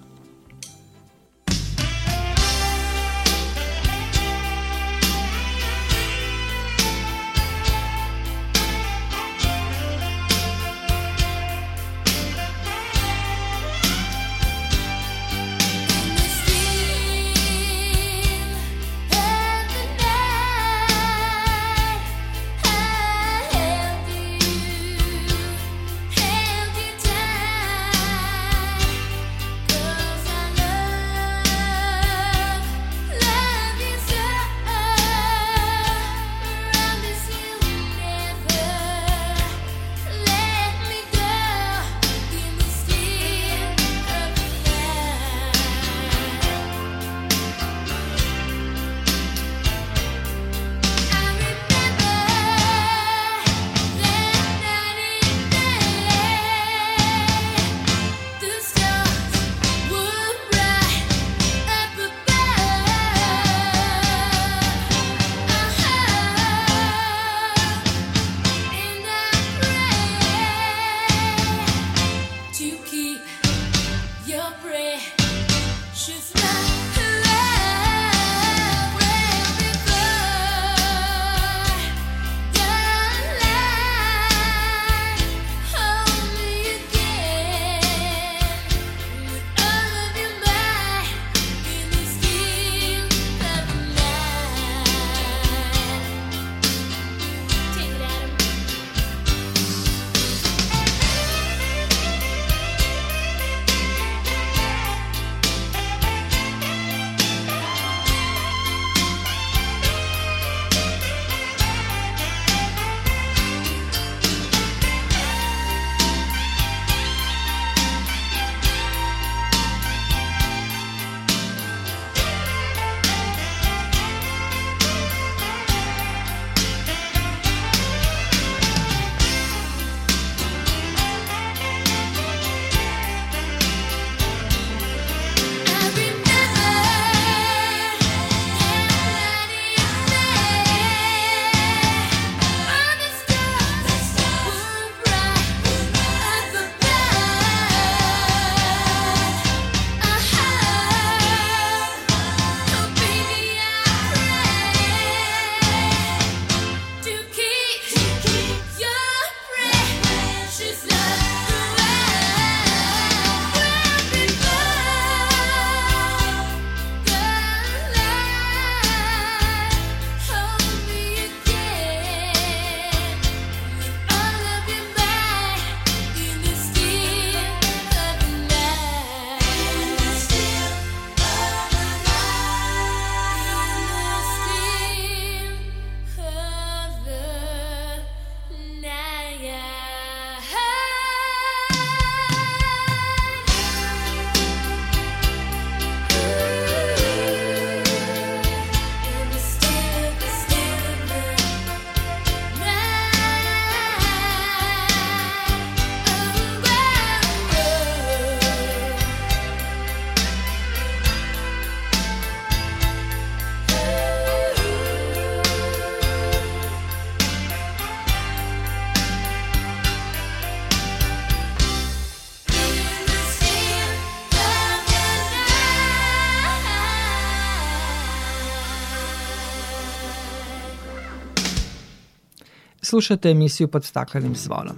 Slušate emisiju pod staklenim zvonom.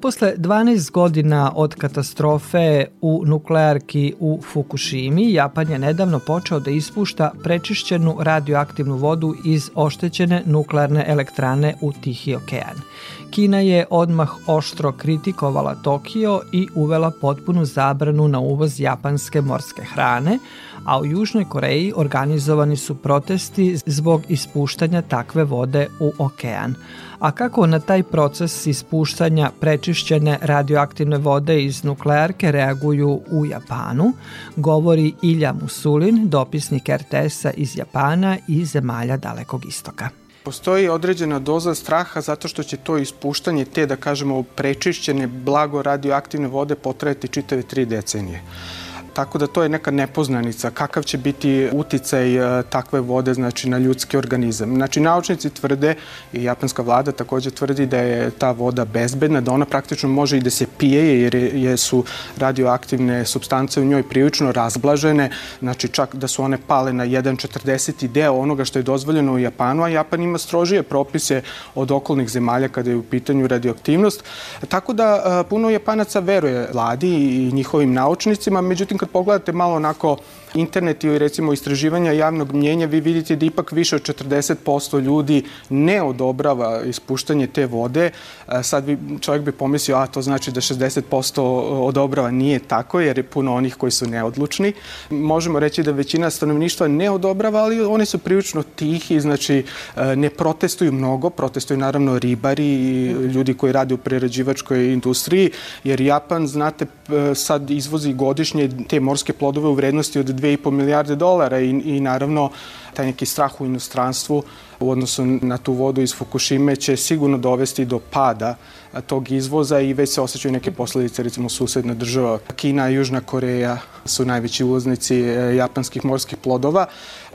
Posle 12 godina od katastrofe u nuklearki u Fukushimi, Japan je nedavno počeo da ispušta prečišćenu radioaktivnu vodu iz oštećene nuklearne elektrane u Tihi okean. Kina je odmah oštro kritikovala Tokio i uvela potpunu zabranu na uvoz japanske morske hrane, a u Južnoj Koreji organizovani su protesti zbog ispuštanja takve vode u okean. A kako na taj proces ispuštanja prečišćene radioaktivne vode iz nuklearke reaguju u Japanu, govori Ilja Musulin, dopisnik RTS-a iz Japana i zemalja Dalekog istoka. Postoji određena doza straha zato što će to ispuštanje te, da kažemo, prečišćene blago radioaktivne vode potrajati čitave tri decenije. Tako da to je neka nepoznanica kakav će biti uticaj e, takve vode znači na ljudski organizam. Znači naučnici tvrde i japanska vlada takođe tvrdi da je ta voda bezbedna, da ona praktično može i da se pije jer je, su radioaktivne substance u njoj prilično razblažene, znači čak da su one pale na 1,40 deo onoga što je dozvoljeno u Japanu, a Japan ima strožije propise od okolnih zemalja kada je u pitanju radioaktivnost. Tako da e, puno Japanaca veruje vladi i njihovim naučnicima, međutim kad pogledate malo onako internet ili recimo istraživanja javnog mnjenja, vi vidite da ipak više od 40% ljudi ne odobrava ispuštanje te vode. E, Sad bi, čovjek bi pomislio, a to znači da 60% odobrava. Nije tako, jer je puno onih koji su neodlučni. Možemo reći da većina stanovništva ne odobrava, ali oni su prilično tihi, znači e, ne protestuju mnogo, protestuju naravno ribari i ljudi koji rade u prerađivačkoj industriji, jer Japan, znate, e, sad izvozi godišnje te morske plodove u vrednosti od 2,5 milijarde dolara i, i naravno taj neki strah u inostranstvu u odnosu na tu vodu iz Fukushime će sigurno dovesti do pada tog izvoza i već se osjećaju neke posledice, recimo susedna država Kina i Južna Koreja su najveći uvoznici e, japanskih morskih plodova.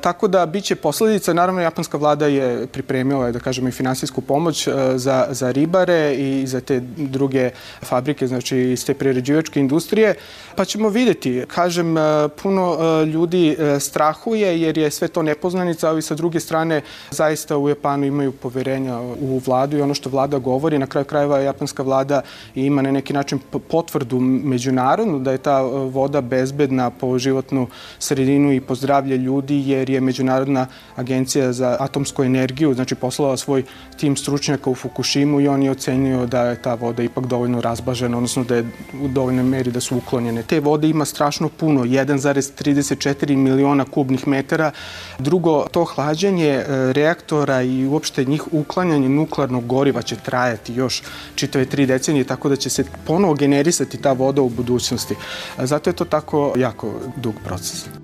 Tako da biće posledica, naravno japanska vlada je pripremila, da kažemo, i finansijsku pomoć e, za, za ribare i za te druge fabrike, znači iz te prerađivačke industrije, pa ćemo videti. Kažem, e, puno e, ljudi strahuje jer je sve to nepoznanica, ali sa druge strane zaista u Japanu imaju poverenja u vladu i ono što vlada govori, na kraju krajeva japanska vlada ima na neki način potvrdu međunarodnu da je ta voda bezbedna po životnu sredinu i po zdravlje ljudi jer je Međunarodna agencija za atomsku energiju znači poslala svoj tim stručnjaka u Fukushimu i on je ocenio da je ta voda ipak dovoljno razbažena, odnosno da je u dovoljnoj meri da su uklonjene. Te vode ima strašno puno, 1,34 miliona kubnih metara. Drugo, to hlađenje e, reaktora i uopšte njih uklanjanje nuklearnog goriva će trajati još čitave tri decenije, tako da će se ponovo generisati ta voda u budućnosti. Zato je to tako jako dug proces.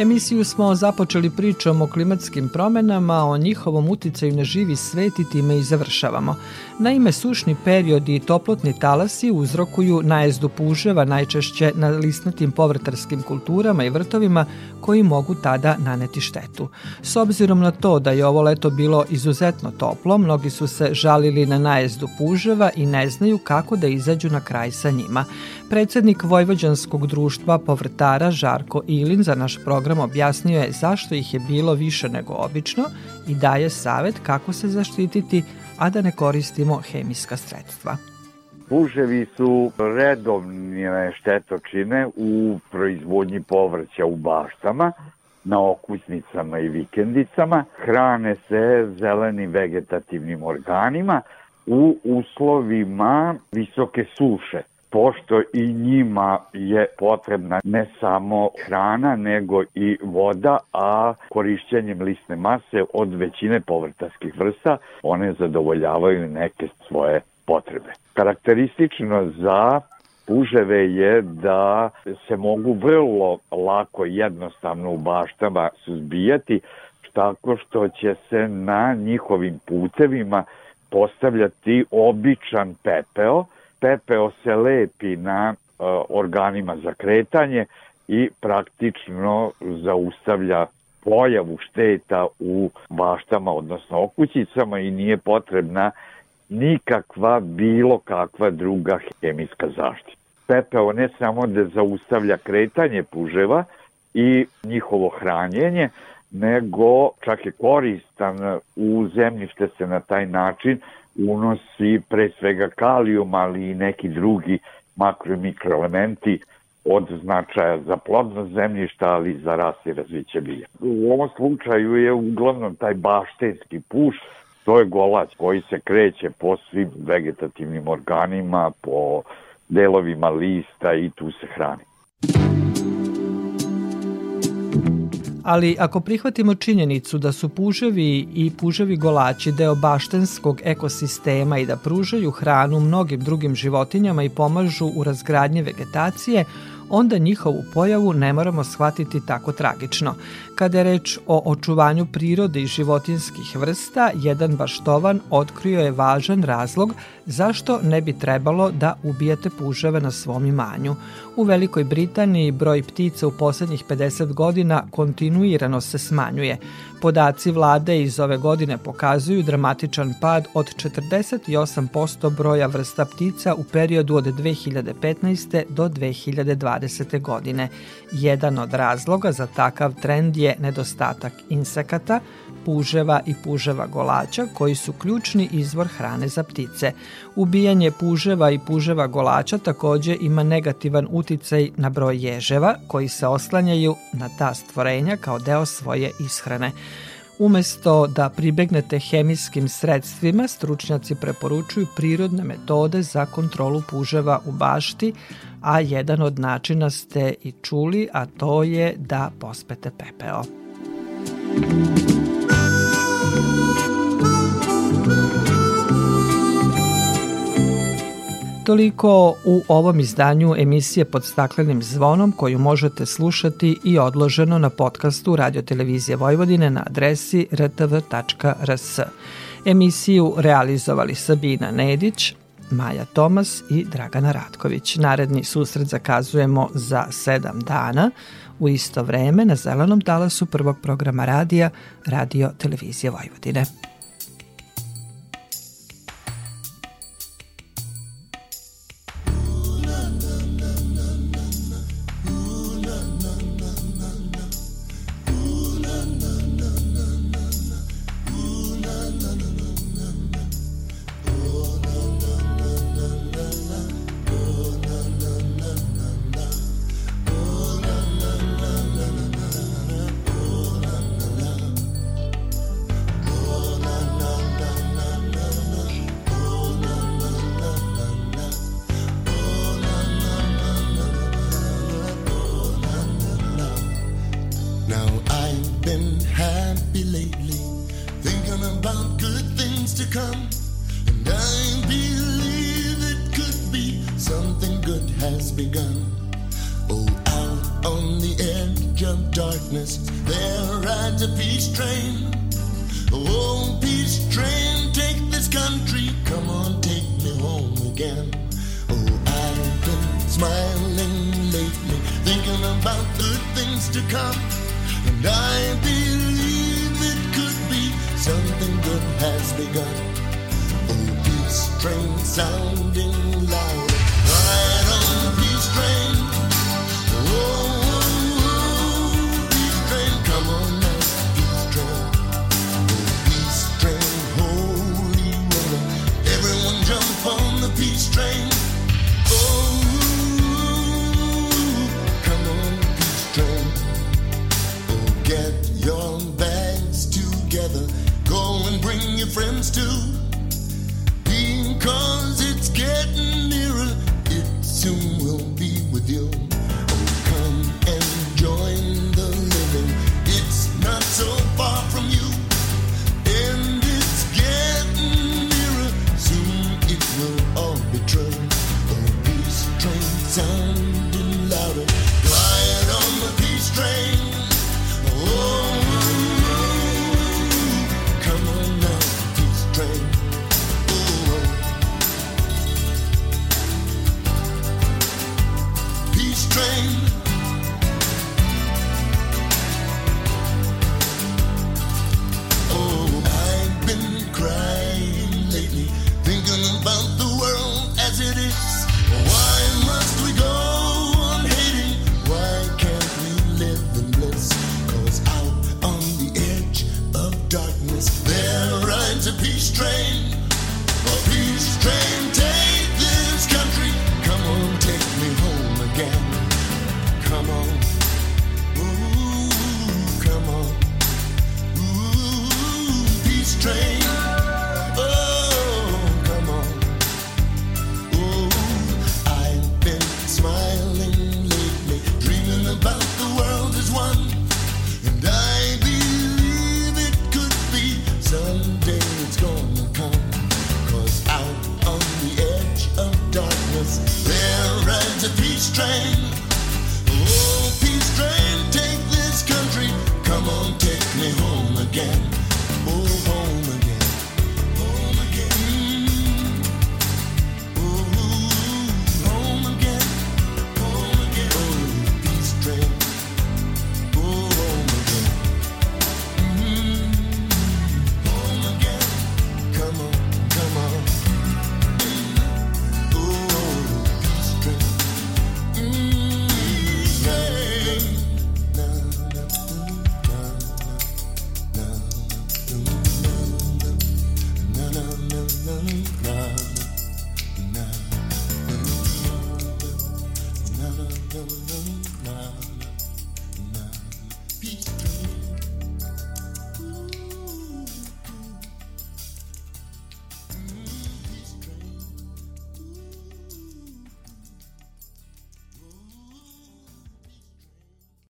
Emisiju smo započeli pričom o klimatskim promenama, o njihovom uticaju na živi svet i time i završavamo. Naime, sušni periodi i toplotni talasi uzrokuju najezdu puževa najčešće na lisnatim povrtarskim kulturama i vrtovima koji mogu tada naneti štetu. S obzirom na to da je ovo leto bilo izuzetno toplo, mnogi su se žalili na najezdu puževa i ne znaju kako da izađu na kraj sa njima. Predsednik Vojvođanskog društva povrtara Žarko Ilin za naš program objasnio je zašto ih je bilo više nego obično i daje savet kako se zaštititi, a da ne koristimo hemijska sredstva. Puževi su redovne štetočine u proizvodnji povrća u baštama, na okusnicama i vikendicama. Hrane se zelenim vegetativnim organima u uslovima visoke suše pošto i njima je potrebna ne samo hrana, nego i voda, a korišćenjem lisne mase od većine povrtarskih vrsta one zadovoljavaju neke svoje potrebe. Karakteristično za puževe je da se mogu vrlo lako i jednostavno u baštama suzbijati tako što će se na njihovim putevima postavljati običan pepeo, pepeo se lepi na e, organima za kretanje i praktično zaustavlja pojavu šteta u baštama, odnosno okućicama i nije potrebna nikakva bilo kakva druga hemijska zaštita. pepeo ne samo da zaustavlja kretanje puževa i njihovo hranjenje, nego čak je koristan u zemljište se na taj način unosi pre svega kalijum, ali i neki drugi makro i mikroelementi od značaja za plodnost zemljišta, ali i za rast i razviće bilja. U ovom slučaju je uglavnom taj baštenski puš, to je golac koji se kreće po svim vegetativnim organima, po delovima lista i tu se hrani. Ali ako prihvatimo činjenicu da su puževi i puževi golači deo baštenskog ekosistema i da pružaju hranu mnogim drugim životinjama i pomažu u razgradnji vegetacije, onda njihovu pojavu ne moramo shvatiti tako tragično. Kada je reč o očuvanju prirode i životinskih vrsta, jedan baštovan otkrio je važan razlog zašto ne bi trebalo da ubijate puževe na svom imanju. U Velikoj Britaniji broj ptica u poslednjih 50 godina kontinuirano se smanjuje. Podaci vlade iz ove godine pokazuju dramatičan pad od 48% broja vrsta ptica u periodu od 2015. do 2020. godine. Jedan od razloga za takav trend je nedostatak insekata, puževa i puževa golača koji su ključni izvor hrane za ptice. Ubijanje puževa i puževa golača takođe ima negativan uticaj na broj ježeva koji se oslanjaju na ta stvorenja kao deo svoje ishrane. Umesto da pribegnete hemijskim sredstvima, stručnjaci preporučuju prirodne metode za kontrolu puževa u bašti, a jedan od načina ste i čuli, a to je da pospete pepeo. Toliko u ovom izdanju emisije pod staklenim zvonom koju možete slušati i odloženo na podcastu Radio Televizije Vojvodine na adresi rtv.rs. Emisiju realizovali Sabina Nedić, Maja Tomas i Dragana Ratković. Naredni susret zakazujemo za sedam dana u isto vreme na zelenom talasu prvog programa radija Radio Televizije Vojvodine. Begun. Oh, out on the edge of darkness, there rides a peace train. Oh, peace train, take this country, come on, take me home again. Oh, I've been smiling lately, thinking about good things to come. And I believe it could be something good has begun. Oh, peace train sounding loud. Friends too. Because it's getting nearer. Soon will be with you.